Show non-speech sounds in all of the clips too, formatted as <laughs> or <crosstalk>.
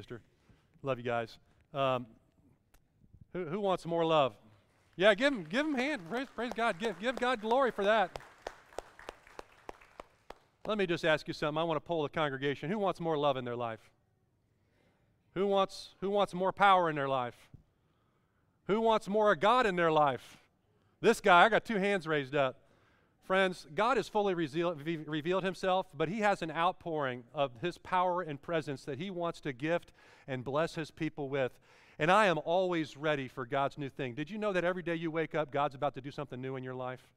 sister. Love you guys. Um, who, who wants more love? Yeah, give him, give him hand. Praise, praise God. Give, give God glory for that. Let me just ask you something. I want to poll the congregation. Who wants more love in their life? Who wants, who wants more power in their life? Who wants more of God in their life? This guy, I got two hands raised up. Friends, God has fully revealed himself, but he has an outpouring of his power and presence that he wants to gift and bless his people with. And I am always ready for God's new thing. Did you know that every day you wake up, God's about to do something new in your life?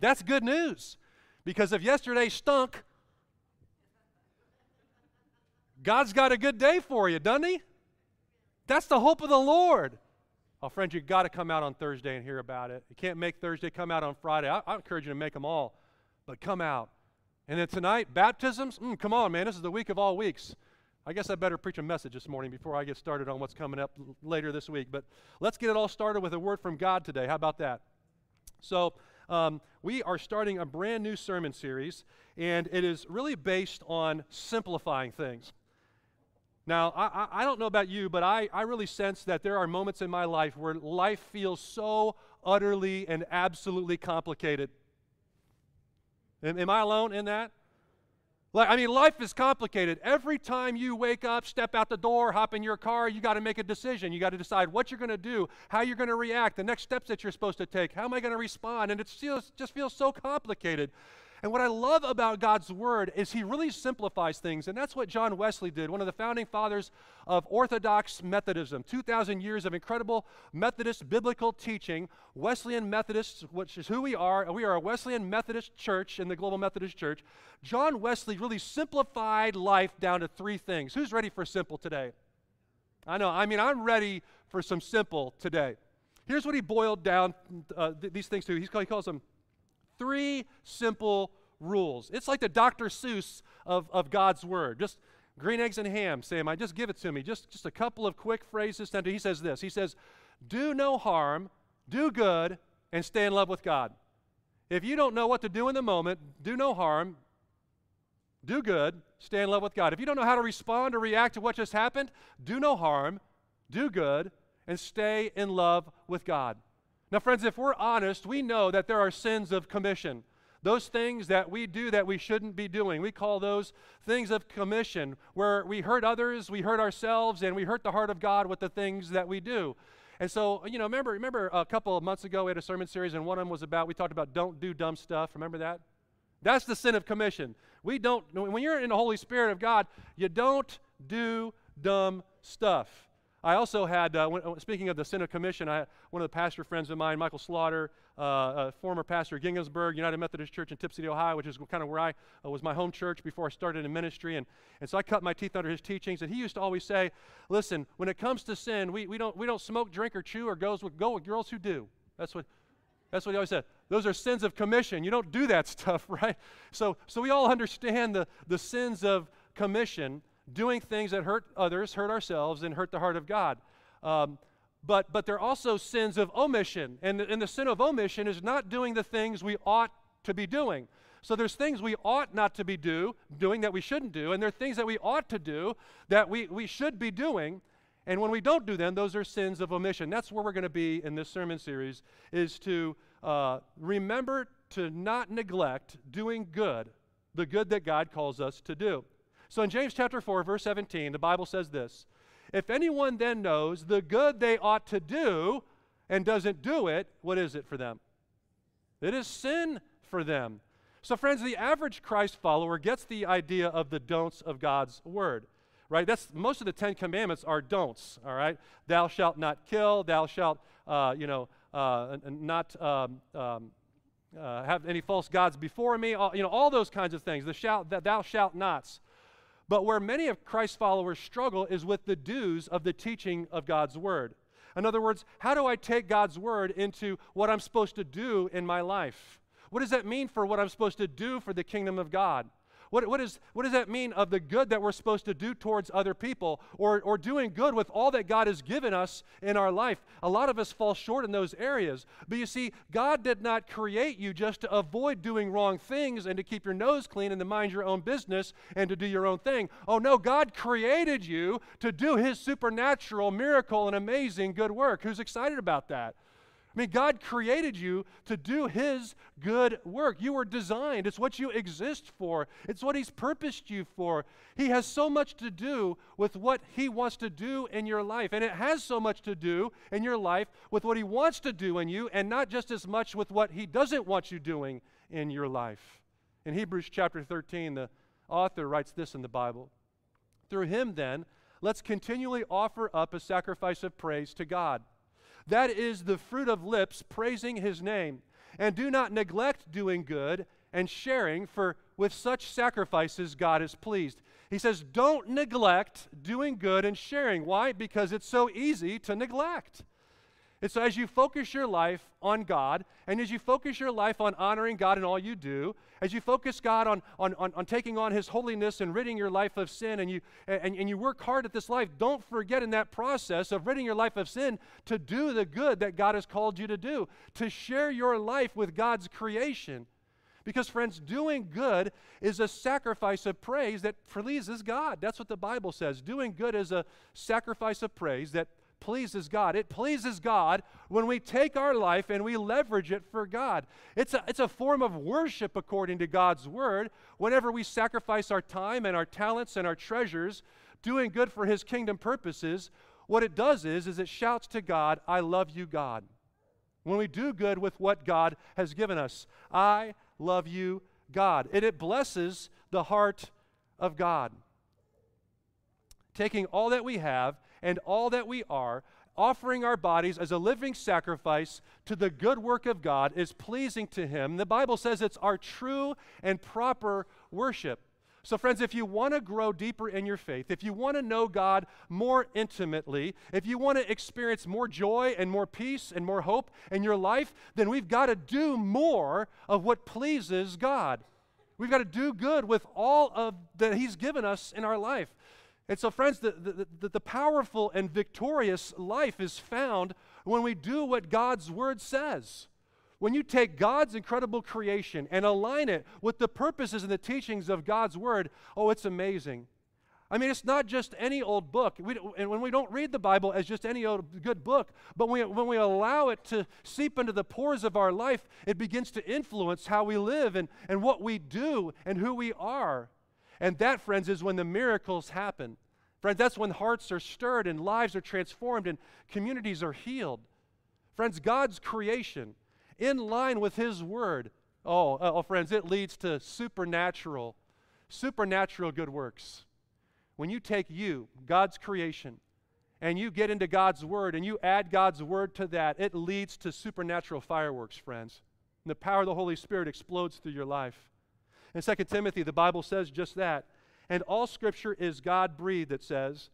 That's good news. Because if yesterday stunk, God's got a good day for you, doesn't He? That's the hope of the Lord. Oh, friends, you've got to come out on Thursday and hear about it. You can't make Thursday, come out on Friday. I, I encourage you to make them all, but come out. And then tonight, baptisms? Mm, come on, man. This is the week of all weeks. I guess I better preach a message this morning before I get started on what's coming up l- later this week. But let's get it all started with a word from God today. How about that? So, um, we are starting a brand new sermon series, and it is really based on simplifying things. Now, I, I don't know about you, but I, I really sense that there are moments in my life where life feels so utterly and absolutely complicated. Am, am I alone in that? Like, I mean, life is complicated. Every time you wake up, step out the door, hop in your car, you got to make a decision. You got to decide what you're going to do, how you're going to react, the next steps that you're supposed to take. How am I going to respond? And it feels, just feels so complicated. And what I love about God's Word is He really simplifies things. And that's what John Wesley did, one of the founding fathers of Orthodox Methodism. 2,000 years of incredible Methodist biblical teaching. Wesleyan Methodists, which is who we are. We are a Wesleyan Methodist church in the Global Methodist Church. John Wesley really simplified life down to three things. Who's ready for simple today? I know. I mean, I'm ready for some simple today. Here's what he boiled down uh, th- these things to. He's, he calls them Three simple rules. It's like the Dr. Seuss of, of God's Word. Just green eggs and ham, Sam. I just give it to me. Just, just a couple of quick phrases. He says this He says, Do no harm, do good, and stay in love with God. If you don't know what to do in the moment, do no harm, do good, stay in love with God. If you don't know how to respond or react to what just happened, do no harm, do good, and stay in love with God. Now, friends, if we're honest, we know that there are sins of commission. Those things that we do that we shouldn't be doing. We call those things of commission, where we hurt others, we hurt ourselves, and we hurt the heart of God with the things that we do. And so, you know, remember, remember a couple of months ago we had a sermon series, and one of them was about, we talked about don't do dumb stuff. Remember that? That's the sin of commission. We don't, when you're in the Holy Spirit of God, you don't do dumb stuff. I also had, uh, when, uh, speaking of the Sin of Commission, I, one of the pastor friends of mine, Michael Slaughter, uh, former pastor at Ginghamsburg United Methodist Church in Tipp City, Ohio, which is kind of where I uh, was my home church before I started in ministry. And, and so I cut my teeth under his teachings. And he used to always say, listen, when it comes to sin, we, we, don't, we don't smoke, drink, or chew, or goes with, go with girls who do. That's what, that's what he always said. Those are sins of commission. You don't do that <laughs> stuff, right? So, so we all understand the, the sins of commission doing things that hurt others, hurt ourselves, and hurt the heart of God. Um, but, but they're also sins of omission. And, and the sin of omission is not doing the things we ought to be doing. So there's things we ought not to be do, doing that we shouldn't do, and there are things that we ought to do that we, we should be doing. And when we don't do them, those are sins of omission. That's where we're going to be in this sermon series, is to uh, remember to not neglect doing good, the good that God calls us to do. So in James chapter 4, verse 17, the Bible says this If anyone then knows the good they ought to do and doesn't do it, what is it for them? It is sin for them. So, friends, the average Christ follower gets the idea of the don'ts of God's word, right? That's most of the Ten Commandments are don'ts, all right? Thou shalt not kill, thou shalt, uh, you know, uh, not um, um, uh, have any false gods before me, all, you know, all those kinds of things. The shalt, that thou shalt nots. But where many of Christ's followers struggle is with the dues of the teaching of God's word. In other words, how do I take God's word into what I'm supposed to do in my life? What does that mean for what I'm supposed to do for the kingdom of God? What, what, is, what does that mean of the good that we're supposed to do towards other people or, or doing good with all that God has given us in our life? A lot of us fall short in those areas. But you see, God did not create you just to avoid doing wrong things and to keep your nose clean and to mind your own business and to do your own thing. Oh, no, God created you to do His supernatural, miracle, and amazing good work. Who's excited about that? I mean, God created you to do His good work. You were designed, it's what you exist for, it's what He's purposed you for. He has so much to do with what He wants to do in your life. And it has so much to do in your life with what He wants to do in you, and not just as much with what He doesn't want you doing in your life. In Hebrews chapter 13, the author writes this in the Bible Through Him, then, let's continually offer up a sacrifice of praise to God. That is the fruit of lips praising his name. And do not neglect doing good and sharing, for with such sacrifices God is pleased. He says, don't neglect doing good and sharing. Why? Because it's so easy to neglect. And so, as you focus your life on God, and as you focus your life on honoring God in all you do, as you focus God on, on, on, on, taking on His holiness and ridding your life of sin, and you, and, and you work hard at this life, don't forget in that process of ridding your life of sin to do the good that God has called you to do, to share your life with God's creation. Because, friends, doing good is a sacrifice of praise that pleases God. That's what the Bible says. Doing good is a sacrifice of praise that pleases God. It pleases God when we take our life and we leverage it for God. It's a, it's a form of worship according to God's word. Whenever we sacrifice our time and our talents and our treasures doing good for his kingdom purposes, what it does is is it shouts to God, I love you, God. When we do good with what God has given us, I love you, God. And it blesses the heart of God. Taking all that we have and all that we are, offering our bodies as a living sacrifice to the good work of God is pleasing to Him. The Bible says it's our true and proper worship. So, friends, if you want to grow deeper in your faith, if you want to know God more intimately, if you want to experience more joy and more peace and more hope in your life, then we've got to do more of what pleases God. We've got to do good with all of that He's given us in our life. And so, friends, the, the, the, the, powerful and victorious life is found when we do what God's Word says. When you take God's incredible creation and align it with the purposes and the teachings of God's Word, oh, it's amazing. I mean, it's not just any old book. We, and when we don't read the Bible as just any old good book, but we, when we allow it to seep into the pores of our life, it begins to influence how we live and, and what we do and who we are. And that, friends, is when the miracles happen. Friends, that's when hearts are stirred and lives are transformed and communities are healed. Friends, God's creation, in line with His Word, oh, uh, oh, friends, it leads to supernatural, supernatural good works. When you take you, God's creation, and you get into God's Word and you add God's Word to that, it leads to supernatural fireworks, friends. And the power of the Holy Spirit explodes through your life. In 2 Timothy, the Bible says just that. And all scripture is God breathed, it says,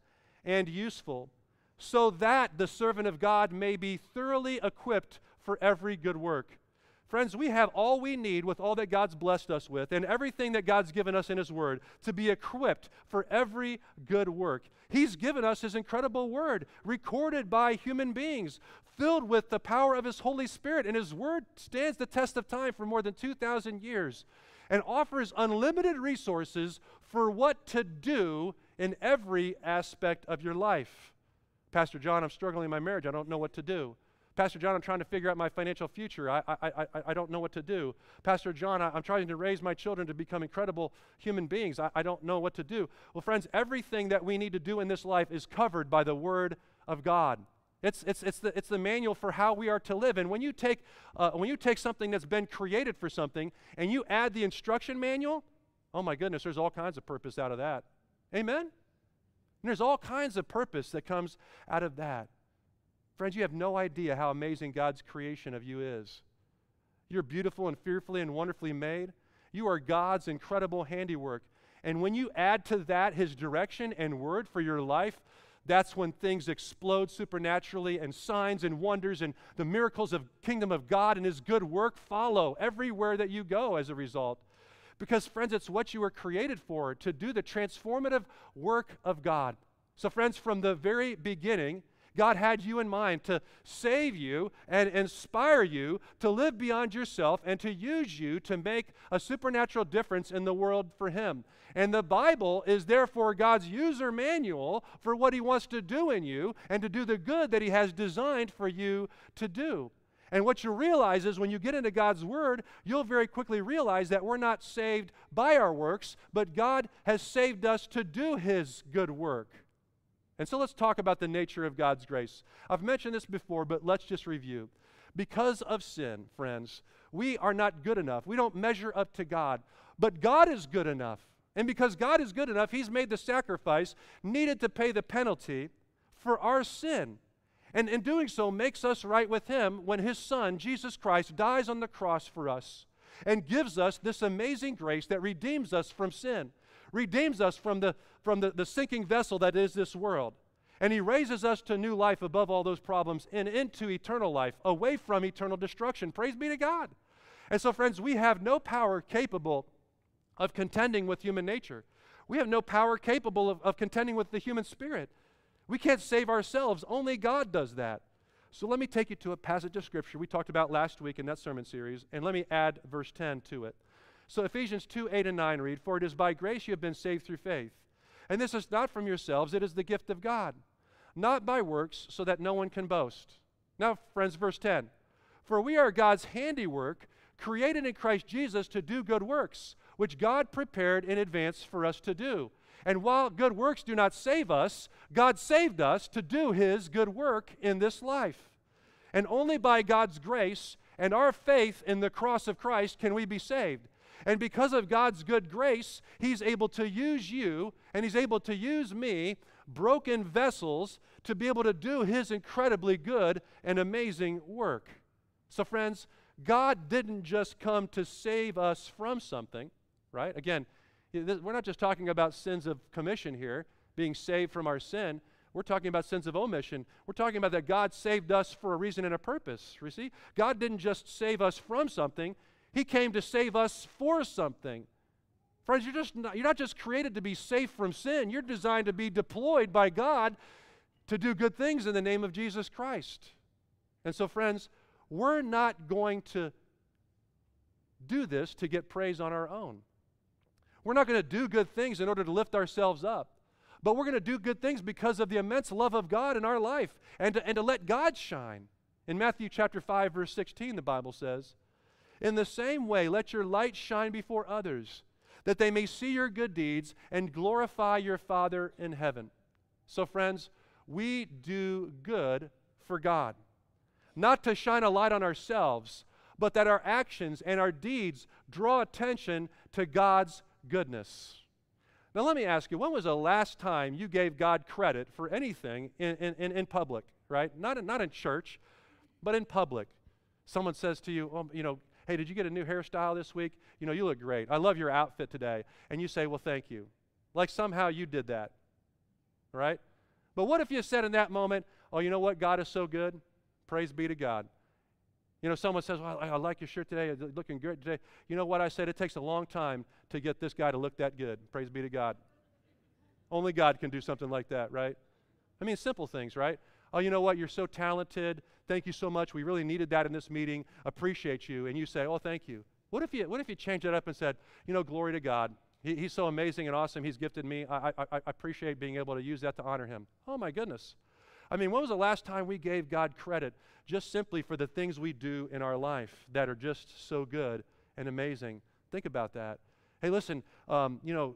and useful, so that the servant of God may be thoroughly equipped for every good work. Friends, we have all we need with all that God's blessed us with and everything that God's given us in His Word to be equipped for every good work. He's given us His incredible Word, recorded by human beings, filled with the power of His Holy Spirit, and His Word stands the test of time for more than 2,000 years and offers unlimited resources for what to do in every aspect of your life. Pastor John, I'm struggling in my marriage. I don't know what to do. Pastor John, I'm trying to figure out my financial future. I, I, I, I don't know what to do. Pastor John, I, am trying to raise my children to become incredible human beings. I, I don't know what to do. Well, friends, everything that we need to do in this life is covered by the Word of God. It's, it's, it's, the, it's the manual for how we are to live. And when you, take, uh, when you take something that's been created for something and you add the instruction manual, oh my goodness, there's all kinds of purpose out of that. Amen? And there's all kinds of purpose that comes out of that. Friends, you have no idea how amazing God's creation of you is. You're beautiful and fearfully and wonderfully made. You are God's incredible handiwork. And when you add to that His direction and word for your life, that's when things explode supernaturally and signs and wonders and the miracles of kingdom of God and his good work follow everywhere that you go as a result. Because, friends, it's what you were created for to do the transformative work of God. So, friends, from the very beginning, God had you in mind to save you and inspire you to live beyond yourself and to use you to make a supernatural difference in the world for Him. And the Bible is therefore God's user manual for what He wants to do in you and to do the good that He has designed for you to do. And what you realize is when you get into God's Word, you'll very quickly realize that we're not saved by our works, but God has saved us to do His good work. And so let's talk about the nature of God's grace. I've mentioned this before, but let's just review. Because of sin, friends, we are not good enough. We don't measure up to God. But God is good enough. And because God is good enough, He's made the sacrifice needed to pay the penalty for our sin. And in doing so, makes us right with Him when His Son, Jesus Christ, dies on the cross for us and gives us this amazing grace that redeems us from sin redeems us from the, from the, the sinking vessel that is this world. And he raises us to new life above all those problems and into eternal life, away from eternal destruction. Praise be to God. And so, friends, we have no power capable of contending with human nature. We have no power capable of, of contending with the human spirit. We can't save ourselves, only God does that. So let me take you to a passage of Scripture we talked about last week in that sermon series, and let me add verse 10 to it. So Ephesians 2 8 and 9 read, For it is by grace you have been saved through faith. And this is not from yourselves, it is the gift of God, not by works, so that no one can boast. Now, friends, verse 10 For we are God's handiwork, created in Christ Jesus to do good works, which God prepared in advance for us to do. And while good works do not save us, God saved us to do His good work in this life. And only by God's grace and our faith in the cross of Christ can we be saved. And because of God's good grace, He's able to use you and He's able to use me, broken vessels, to be able to do His incredibly good and amazing work. So, friends, God didn't just come to save us from something, right? Again, we're not just talking about sins of commission here, being saved from our sin. We're talking about sins of omission. We're talking about that God saved us for a reason and a purpose. You see? God didn't just save us from something, he came to save us for something. Friends, you're, just not, you're not just created to be safe from sin, you're designed to be deployed by God to do good things in the name of Jesus Christ. And so, friends, we're not going to do this to get praise on our own. We're not going to do good things in order to lift ourselves up. But we're going to do good things because of the immense love of God in our life and to, and to let God shine. In Matthew chapter 5 verse 16 the Bible says, in the same way, let your light shine before others, that they may see your good deeds and glorify your Father in heaven. So, friends, we do good for God, not to shine a light on ourselves, but that our actions and our deeds draw attention to God's goodness. Now, let me ask you, when was the last time you gave God credit for anything in, in, in public, right? Not in, not in church, but in public. Someone says to you, well, you know, Hey, did you get a new hairstyle this week? You know, you look great. I love your outfit today. And you say, Well, thank you. Like somehow you did that. Right? But what if you said in that moment, Oh, you know what? God is so good. Praise be to God. You know, someone says, Well, I, like your shirt today. It's looking good today. You know what I said? It takes a long time to get this guy to look that good. Praise be to God. Only God can do something like that, right? I mean, simple things, right? Oh, you know what? You're so talented. Thank you so much. We really needed that in this meeting. Appreciate you. And you say, Oh, thank you. What if you, what if you changed it up and said, You know, glory to God. He, he's so amazing and awesome. He's gifted me. I, I, I appreciate being able to use that to honor him. Oh, my goodness. I mean, when was the last time we gave God credit just simply for the things we do in our life that are just so good and amazing? Think about that. Hey, listen, um, you know,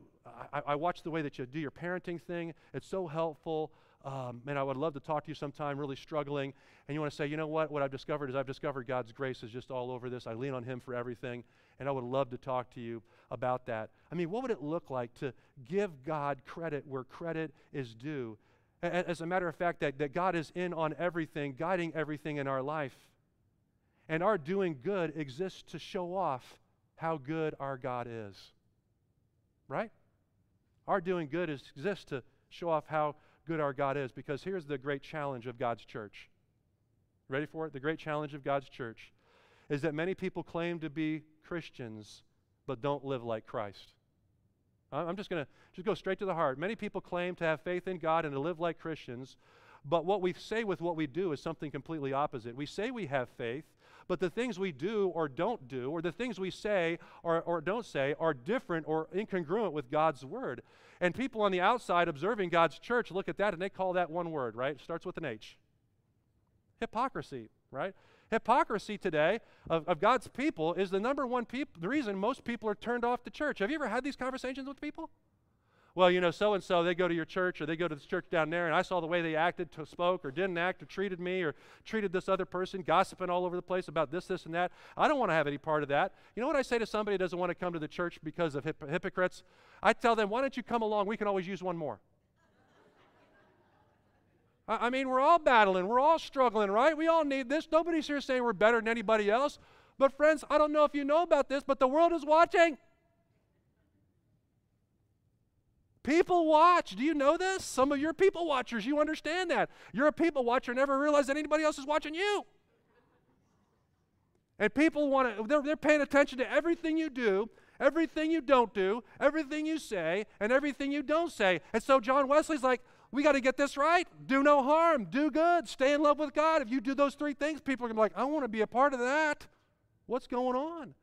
I, I watch the way that you do your parenting thing. It's so helpful um, man, I would love to talk to you sometime, really struggling, and you want to say, you know what? What I've discovered is I've discovered God's grace is just all over this. I lean on Him for everything, and I would love to talk to you about that. I mean, what would it look like to give God credit where credit is due? As a matter of fact, that, that God is in on everything, guiding everything in our life. And our doing good exists to show off how good our God is. Right? Our doing good is, exists to show off how good our God is because here's the great challenge of God's church. Ready for it? The great challenge of God's church is that many people claim to be Christians, but don't live like Christ. I'm just going to just go straight to the heart. Many people claim to have faith in God and to live like Christians, but what we say with what we do is something completely opposite. We say we have faith, but the things we do or don't do, or the things we say or, or don't say, are different or incongruent with God's word. And people on the outside observing God's church look at that and they call that one word, right? It starts with an H hypocrisy, right? Hypocrisy today of, of God's people is the number one peop- the reason most people are turned off to church. Have you ever had these conversations with people? Well, you know, so and so, they go to your church or they go to this church down there, and I saw the way they acted, to, spoke, or didn't act, or treated me, or treated this other person, gossiping all over the place about this, this, and that. I don't want to have any part of that. You know what I say to somebody who doesn't want to come to the church because of hip- hypocrites? I tell them, why don't you come along? We can always use one more. I mean, we're all battling, we're all struggling, right? We all need this. Nobody's here saying we're better than anybody else. But, friends, I don't know if you know about this, but the world is watching. People watch. Do you know this? Some of your people watchers, you understand that. You're a people watcher, never realize that anybody else is watching you. And people want to, they're, they're paying attention to everything you do, everything you don't do, everything you say, and everything you don't say. And so John Wesley's like, we got to get this right. Do no harm. Do good. Stay in love with God. If you do those three things, people are going to be like, I want to be a part of that. What's going on?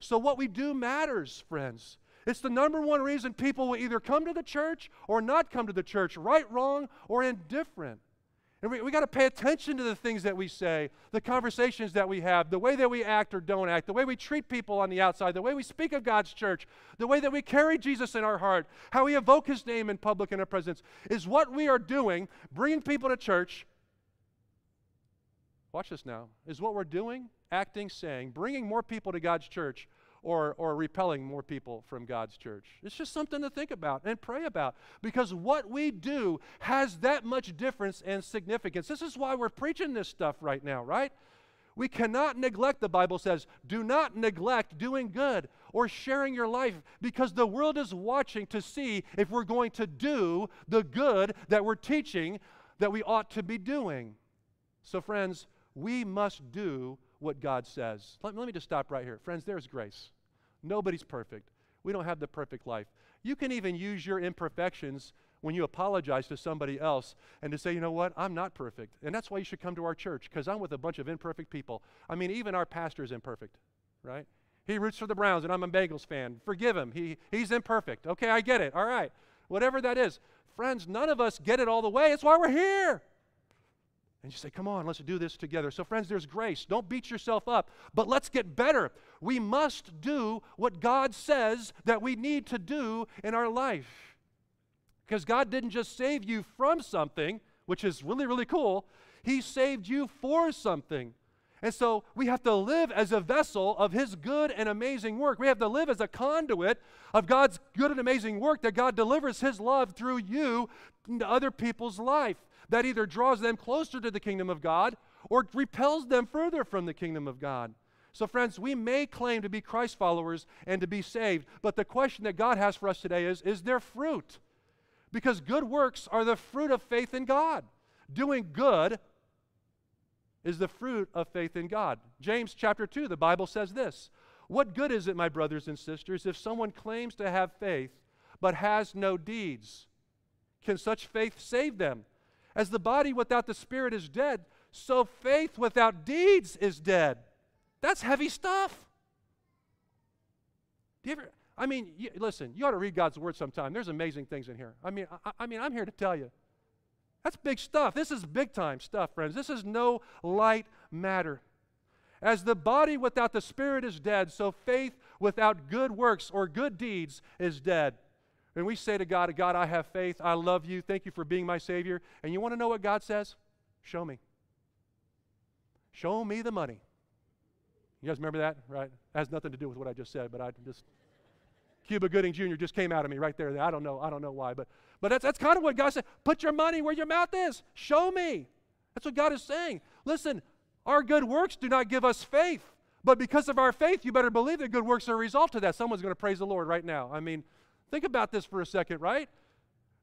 So, what we do matters, friends. It's the number one reason people will either come to the church or not come to the church, right, wrong, or indifferent. And we, we got to pay attention to the things that we say, the conversations that we have, the way that we act or don't act, the way we treat people on the outside, the way we speak of God's church, the way that we carry Jesus in our heart, how we evoke his name in public in our presence. Is what we are doing, bringing people to church. Watch this now. Is what we're doing, acting, saying, bringing more people to God's church or, or repelling more people from God's church. It's just something to think about and pray about because what we do has that much difference and significance. This is why we're preaching this stuff right now, right? We cannot neglect, the Bible says, do not neglect doing good or sharing your life because the world is watching to see if we're going to do the good that we're teaching that we ought to be doing. So, friends, we must do what God says. Let, let me just stop right here. Friends, there's grace. Nobody's perfect. We don't have the perfect life. You can even use your imperfections when you apologize to somebody else and to say, you know what, I'm not perfect. And that's why you should come to our church because I'm with a bunch of imperfect people. I mean, even our pastor is imperfect, right? He roots for the Browns and I'm a Bengals fan. Forgive him. He, he's imperfect. Okay, I get it. All right. Whatever that is. Friends, none of us get it all the way. It's why we're here. And you say, come on, let's do this together. So, friends, there's grace. Don't beat yourself up, but let's get better. We must do what God says that we need to do in our life. Because God didn't just save you from something, which is really, really cool, He saved you for something. And so we have to live as a vessel of His good and amazing work. We have to live as a conduit of God's good and amazing work that God delivers His love through you into other people's life that either draws them closer to the kingdom of God or repels them further from the kingdom of God. So, friends, we may claim to be Christ followers and to be saved, but the question that God has for us today is is there fruit? Because good works are the fruit of faith in God. Doing good is the fruit of faith in God. James chapter 2, the Bible says this What good is it, my brothers and sisters, if someone claims to have faith but has no deeds? Can such faith save them? As the body without the spirit is dead, so faith without deeds is dead. That's heavy stuff. Do you ever, I mean, you, listen, you ought to read God's word sometime. There's amazing things in here. I mean, I, I mean, I'm here to tell you. That's big stuff. This is big time stuff, friends. This is no light matter. As the body without the spirit is dead, so faith without good works or good deeds is dead. And we say to God, God, I have faith. I love you. Thank you for being my Savior. And you want to know what God says? Show me. Show me the money. You guys remember that? Right? That has nothing to do with what I just said, but I just Cuba Gooding Jr. just came out of me right there. I don't know. I don't know why, but but that's that's kind of what God said. Put your money where your mouth is. Show me. That's what God is saying. Listen, our good works do not give us faith, but because of our faith, you better believe that good works are a result of that. Someone's going to praise the Lord right now. I mean, Think about this for a second, right?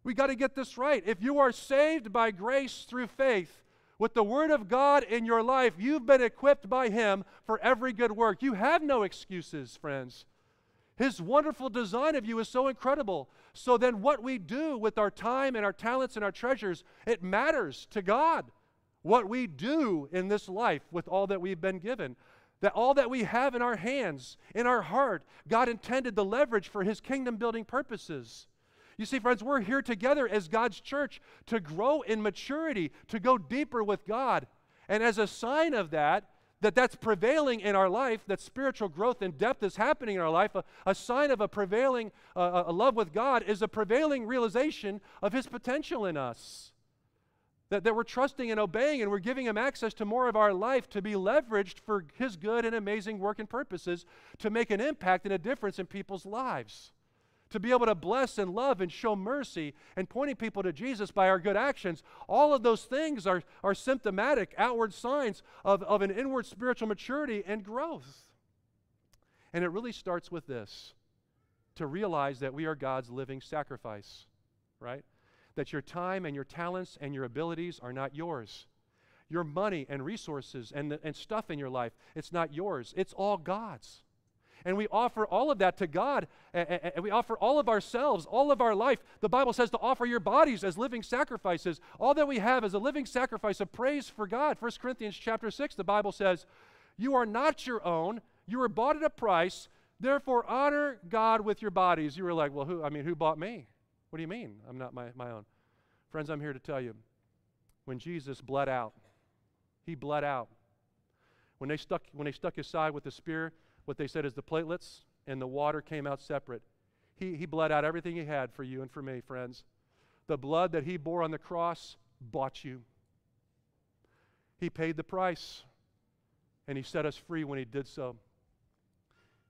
We got to get this right. If you are saved by grace through faith, with the Word of God in your life, you've been equipped by Him for every good work. You have no excuses, friends. His wonderful design of you is so incredible. So then, what we do with our time and our talents and our treasures, it matters to God. What we do in this life with all that we've been given, that all that we have in our hands, in our heart, God intended the leverage for His kingdom building purposes. You see, friends, we're here together as God's church to grow in maturity, to go deeper with God. And as a sign of that, that that's prevailing in our life, that spiritual growth and depth is happening in our life, a, a sign of a prevailing uh, a love with God is a prevailing realization of His potential in us. That, that we're trusting and obeying and we're giving Him access to more of our life to be leveraged for His good and amazing work and purposes to make an impact and a difference in people's lives to be able to bless and love and show mercy and pointing people to Jesus by our good actions, all of those things are, are symptomatic, outward signs of, of an inward spiritual maturity and growth. And it really starts with this to realize that we are God's living sacrifice, right? That your time and your talents and your abilities are not yours. Your money and resources and, and stuff in your life, it's not yours. It's all God's. And we offer all of that to God. And we offer all of ourselves, all of our life. The Bible says to offer your bodies as living sacrifices. All that we have is a living sacrifice of praise for God. 1 Corinthians chapter 6, the Bible says, You are not your own. You were bought at a price. Therefore, honor God with your bodies. You were like, Well, who? I mean, who bought me? What do you mean? I'm not my, my own. Friends, I'm here to tell you when Jesus bled out, he bled out. When they stuck, when they stuck his side with the spear, what they said is the platelets and the water came out separate. He, he bled out everything he had for you and for me, friends. The blood that he bore on the cross bought you. He paid the price, and he set us free when he did so.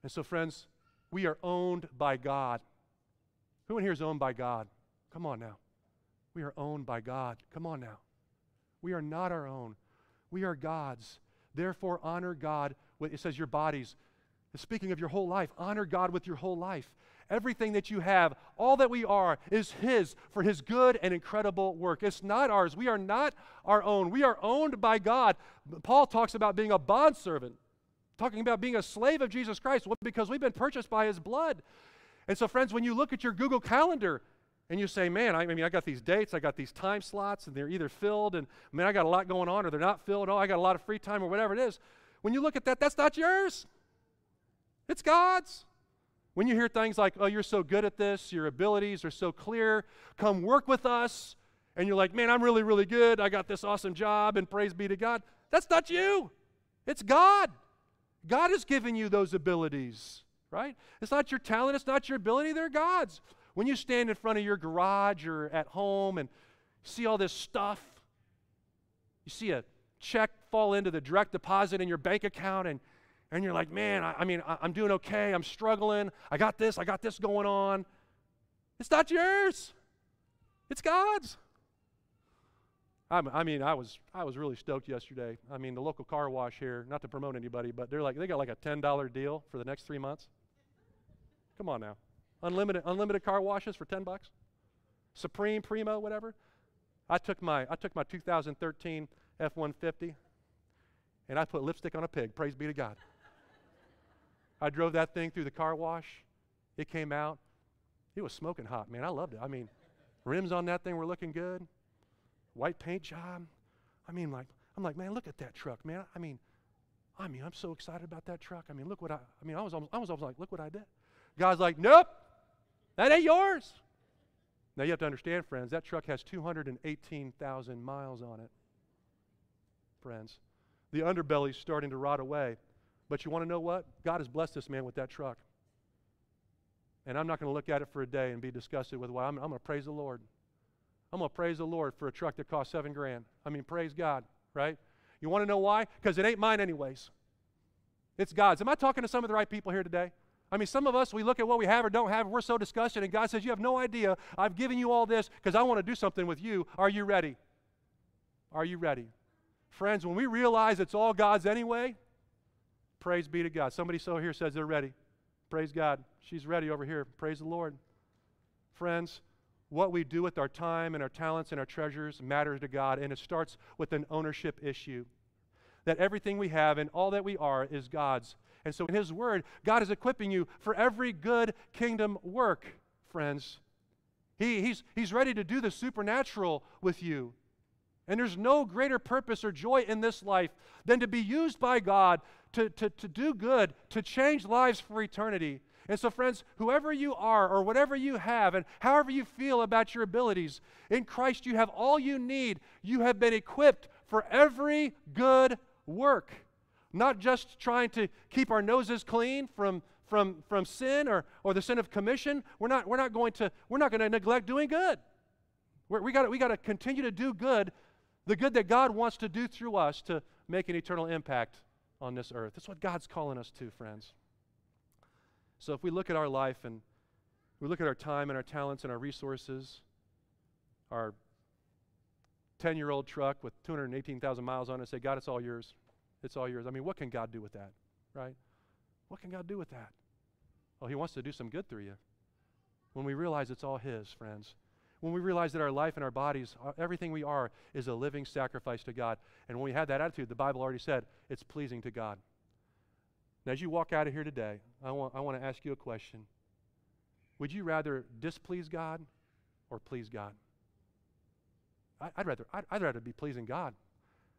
And so, friends, we are owned by God. Who in here is owned by God? Come on now. We are owned by God. Come on now. We are not our own. We are God's. Therefore, honor God. It says your bodies. Speaking of your whole life, honor God with your whole life. Everything that you have, all that we are, is His for His good and incredible work. It's not ours. We are not our own. We are owned by God. Paul talks about being a bondservant, talking about being a slave of Jesus Christ because we've been purchased by His blood. And so, friends, when you look at your Google Calendar, and you say, man, I, mean, I got these dates, I got these time slots, and they're either filled, and man, I got a lot going on, or they're not filled. Oh, I got a lot of free time, or whatever it is. When you look at that, that's not yours. It's God's. When you hear things like, oh, you're so good at this, your abilities are so clear, come work with us, and you're like, man, I'm really, really good, I got this awesome job, and praise be to God. That's not you. It's God. God has given you those abilities, right? It's not your talent, it's not your ability, they're God's. When you stand in front of your garage or at home and see all this stuff, you see a check fall into the direct deposit in your bank account, and and you're like, man, I, I mean, I, I'm doing okay. I'm struggling. I got this. I got this going on. It's not yours. It's God's. I mean, I was I was really stoked yesterday. I mean, the local car wash here, not to promote anybody, but they're like they got like a ten dollar deal for the next three months. Come on now, unlimited unlimited car washes for ten bucks, Supreme, Primo, whatever. I took my I took my 2013 F150, and I put lipstick on a pig. Praise be to God. <laughs> I drove that thing through the car wash. It came out. It was smoking hot, man. I loved it. I mean, rims on that thing were looking good. White paint job. I mean, like, I'm like, man, look at that truck, man. I mean, I mean, I'm so excited about that truck. I mean, look what I, I mean, I was almost, I was almost like, look what I did. God's like, nope, that ain't yours. Now you have to understand, friends, that truck has 218,000 miles on it. Friends, the underbelly's starting to rot away. But you want to know what? God has blessed this man with that truck. And I'm not going to look at it for a day and be disgusted with why. I'm, I'm going to praise the Lord. I'm going to praise the Lord for a truck that cost seven grand. I mean, praise God, right? You want to know why? Because it ain't mine, anyways. It's God's. Am I talking to some of the right people here today? I mean, some of us, we look at what we have or don't have, we're so disgusted, and God says, You have no idea. I've given you all this because I want to do something with you. Are you ready? Are you ready? Friends, when we realize it's all God's anyway, Praise be to God. Somebody so here says they're ready. Praise God. She's ready over here. Praise the Lord. Friends, what we do with our time and our talents and our treasures matters to God, and it starts with an ownership issue. That everything we have and all that we are is God's. And so, in His Word, God is equipping you for every good kingdom work, friends. He, he's, he's ready to do the supernatural with you. And there's no greater purpose or joy in this life than to be used by God to, to, to do good, to change lives for eternity. And so, friends, whoever you are or whatever you have, and however you feel about your abilities, in Christ you have all you need. You have been equipped for every good work. Not just trying to keep our noses clean from, from, from sin or, or the sin of commission. We're not, we're not going to, we're not going to neglect doing good. We're, we got we to continue to do good, the good that God wants to do through us to make an eternal impact on this earth. That's what God's calling us to, friends. So if we look at our life and we look at our time and our talents and our resources, our 10 year old truck with 218,000 miles on it, and say, God, it's all yours. It's all yours. I mean, what can God do with that, right? What can God do with that? Well, He wants to do some good through you. When we realize it's all His, friends. When we realize that our life and our bodies, uh, everything we are, is a living sacrifice to God. And when we have that attitude, the Bible already said it's pleasing to God. Now, as you walk out of here today, I want, I want to ask you a question. Would you rather displease God or please God? I, would rather, I'd, I'd rather be pleasing God.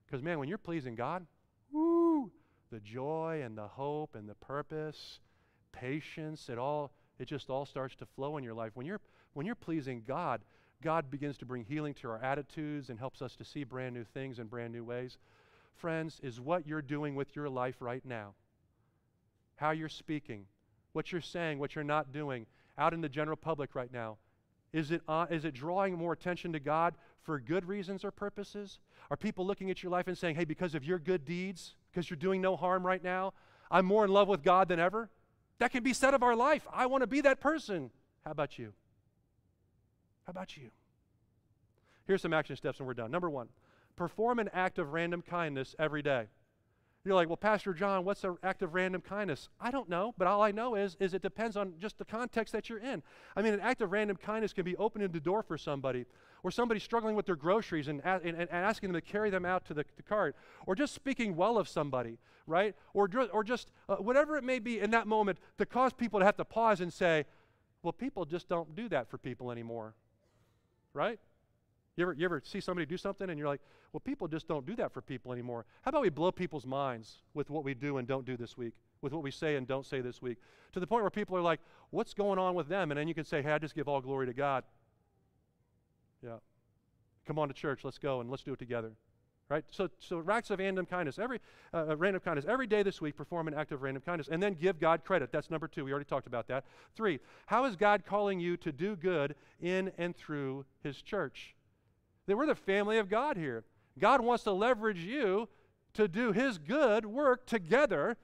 Because, man, when you're pleasing God, the joy and the hope and the purpose, patience, it all, it just all starts to flow in your life. When you're, when you're pleasing God, God begins to bring healing to our attitudes and helps us to see brand new things in brand new ways. Friends, is what you're doing with your life right now how you're speaking, what you're saying, what you're not doing out in the general public right now? Is it, uh, is it drawing more attention to God for good reasons or purposes? Are people looking at your life and saying, hey, because of your good deeds, because you're doing no harm right now, I'm more in love with God than ever? That can be said of our life. I want to be that person. How about you? How about you? Here's some action steps and we're done. Number one, perform an act of random kindness every day. You're like, well, Pastor John, what's an act of random kindness? I don't know, but all I know is, is it depends on just the context that you're in. I mean, an act of random kindness can be opening the door for somebody, or somebody struggling with their groceries and, and, and asking them to carry them out to the, the, cart, or just speaking well of somebody, right? Or, or just uh, whatever it may be in that moment to cause people to have to pause and say, well, people just don't do that for people anymore, right? You ever, you ever see somebody do something and you're like, well, people just don't do that for people anymore. How about we blow people's minds with what we do and don't do this week, with what we say and don't say this week, to the point where people are like, what's going on with them? And then you can say, hey, I just give all glory to God. Yeah. Come on to church, let's go and let's do it together. Right? So, so acts of random kindness. Every uh, uh, random kindness. Every day this week, perform an act of random kindness, and then give God credit. That's number two. We already talked about that. Three. How is God calling you to do good in and through His church? That we're the family of God here. God wants to leverage you to do His good work together,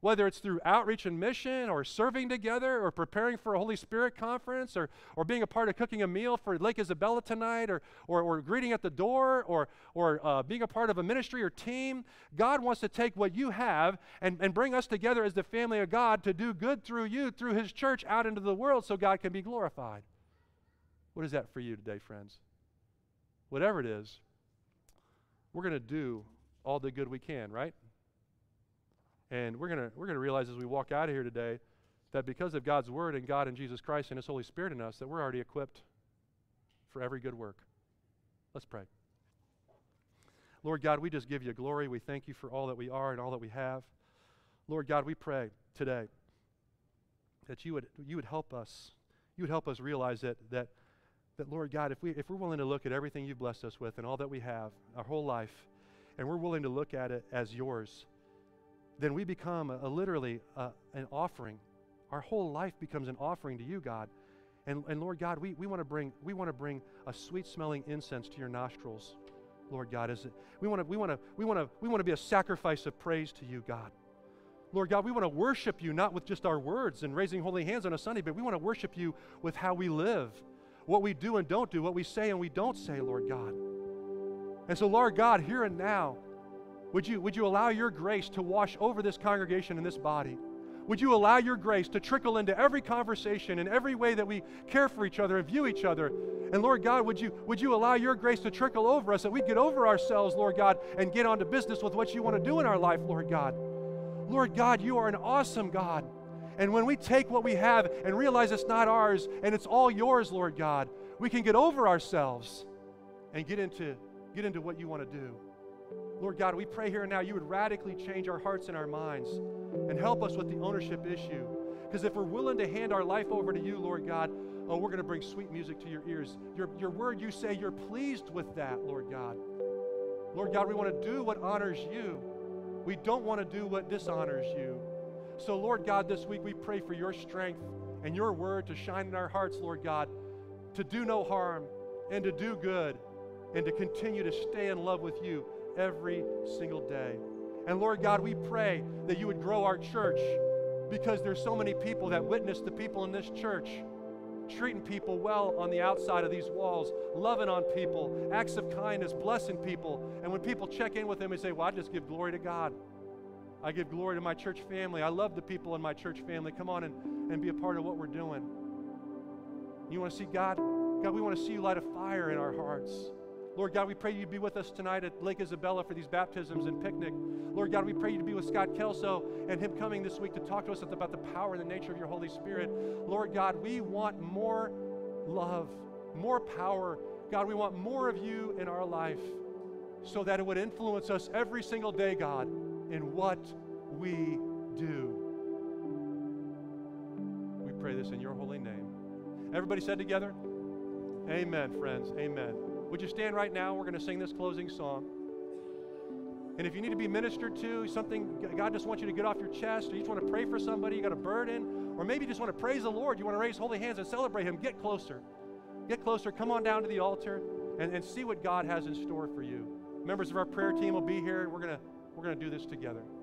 whether it's through outreach and mission, or serving together, or preparing for a Holy Spirit conference, or, or being a part of cooking a meal for Lake Isabella tonight, or, or, or greeting at the door, or, or uh, being a part of a ministry or team. God wants to take what you have and, and bring us together as the family of God to do good through you, through His church, out into the world so God can be glorified. What is that for you today, friends? Whatever it is, we're going to do all the good we can, right? And we're going to we're to realize as we walk out of here today that because of God's word and God and Jesus Christ and his Holy Spirit in us that we're already equipped for every good work. Let's pray. Lord God, we just give you glory. We thank you for all that we are and all that we have. Lord God, we pray today that you would you would help us. You would help us realize that that that, Lord God, if, we, if we're willing to look at everything you've blessed us with and all that we have, our whole life, and we're willing to look at it as yours, then we become a, a literally a, an offering. Our whole life becomes an offering to you, God. And, and Lord God, we, we want to bring we want to bring a sweet smelling incense to your nostrils, Lord God. Is it, we want to we want to we want to we want to be a sacrifice of praise to you, God. Lord God, we want to worship you not with just our words and raising holy hands on a Sunday, but we want to worship you with how we live what we do and don't do, what we say and we don't say, Lord God. And so, Lord God, here and now, would you, would you allow your grace to wash over this congregation and this body? Would you allow your grace to trickle into every conversation and every way that we care for each other and view each other? And Lord God, would you, would you allow your grace to trickle over us that we get over ourselves, Lord God, and get on to business with what you want to do in our life, Lord God? Lord God, you are an awesome God. And when we take what we have and realize it's not ours and it's all yours, Lord God, we can get over ourselves and get into, get into what you want to do. Lord God, we pray here and now you would radically change our hearts and our minds and help us with the ownership issue. Because if we're willing to hand our life over to you, Lord God, oh, we're going to bring sweet music to your ears. Your, your word, you say you're pleased with that, Lord God. Lord God, we want to do what honors you. We don't want to do what dishonors you. So, Lord God, this week we pray for your strength and your word to shine in our hearts, Lord God, to do no harm and to do good and to continue to stay in love with you every single day. And Lord God, we pray that you would grow our church because there's so many people that witness the people in this church treating people well on the outside of these walls, loving on people, acts of kindness, blessing people. And when people check in with them they say, Well, I just give glory to God. I give glory to my church family. I love the people in my church family. Come on and, and be a part of what we're doing. You want to see God? God, we want to see you light a fire in our hearts. Lord God, we pray you be with us tonight at Lake Isabella for these baptisms and picnic. Lord God, we pray you to be with Scott Kelso and him coming this week to talk to us about the power and the nature of your Holy Spirit. Lord God, we want more love, more power. God, we want more of you in our life so that it would influence us every single day, God, in what we do. We pray this in your holy name. Everybody said together? Amen, friends. Amen. Would you stand right now? We're going to sing this closing song. And if you need to be ministered to, something God just wants you to get off your chest, or you just want to pray for somebody, you got a burden, or maybe you just want to praise the Lord, you want to raise holy hands and celebrate Him, get closer. Get closer. Come on down to the altar and, and see what God has in store for you. Members of our prayer team will be here, and we're going to we're going to do this together.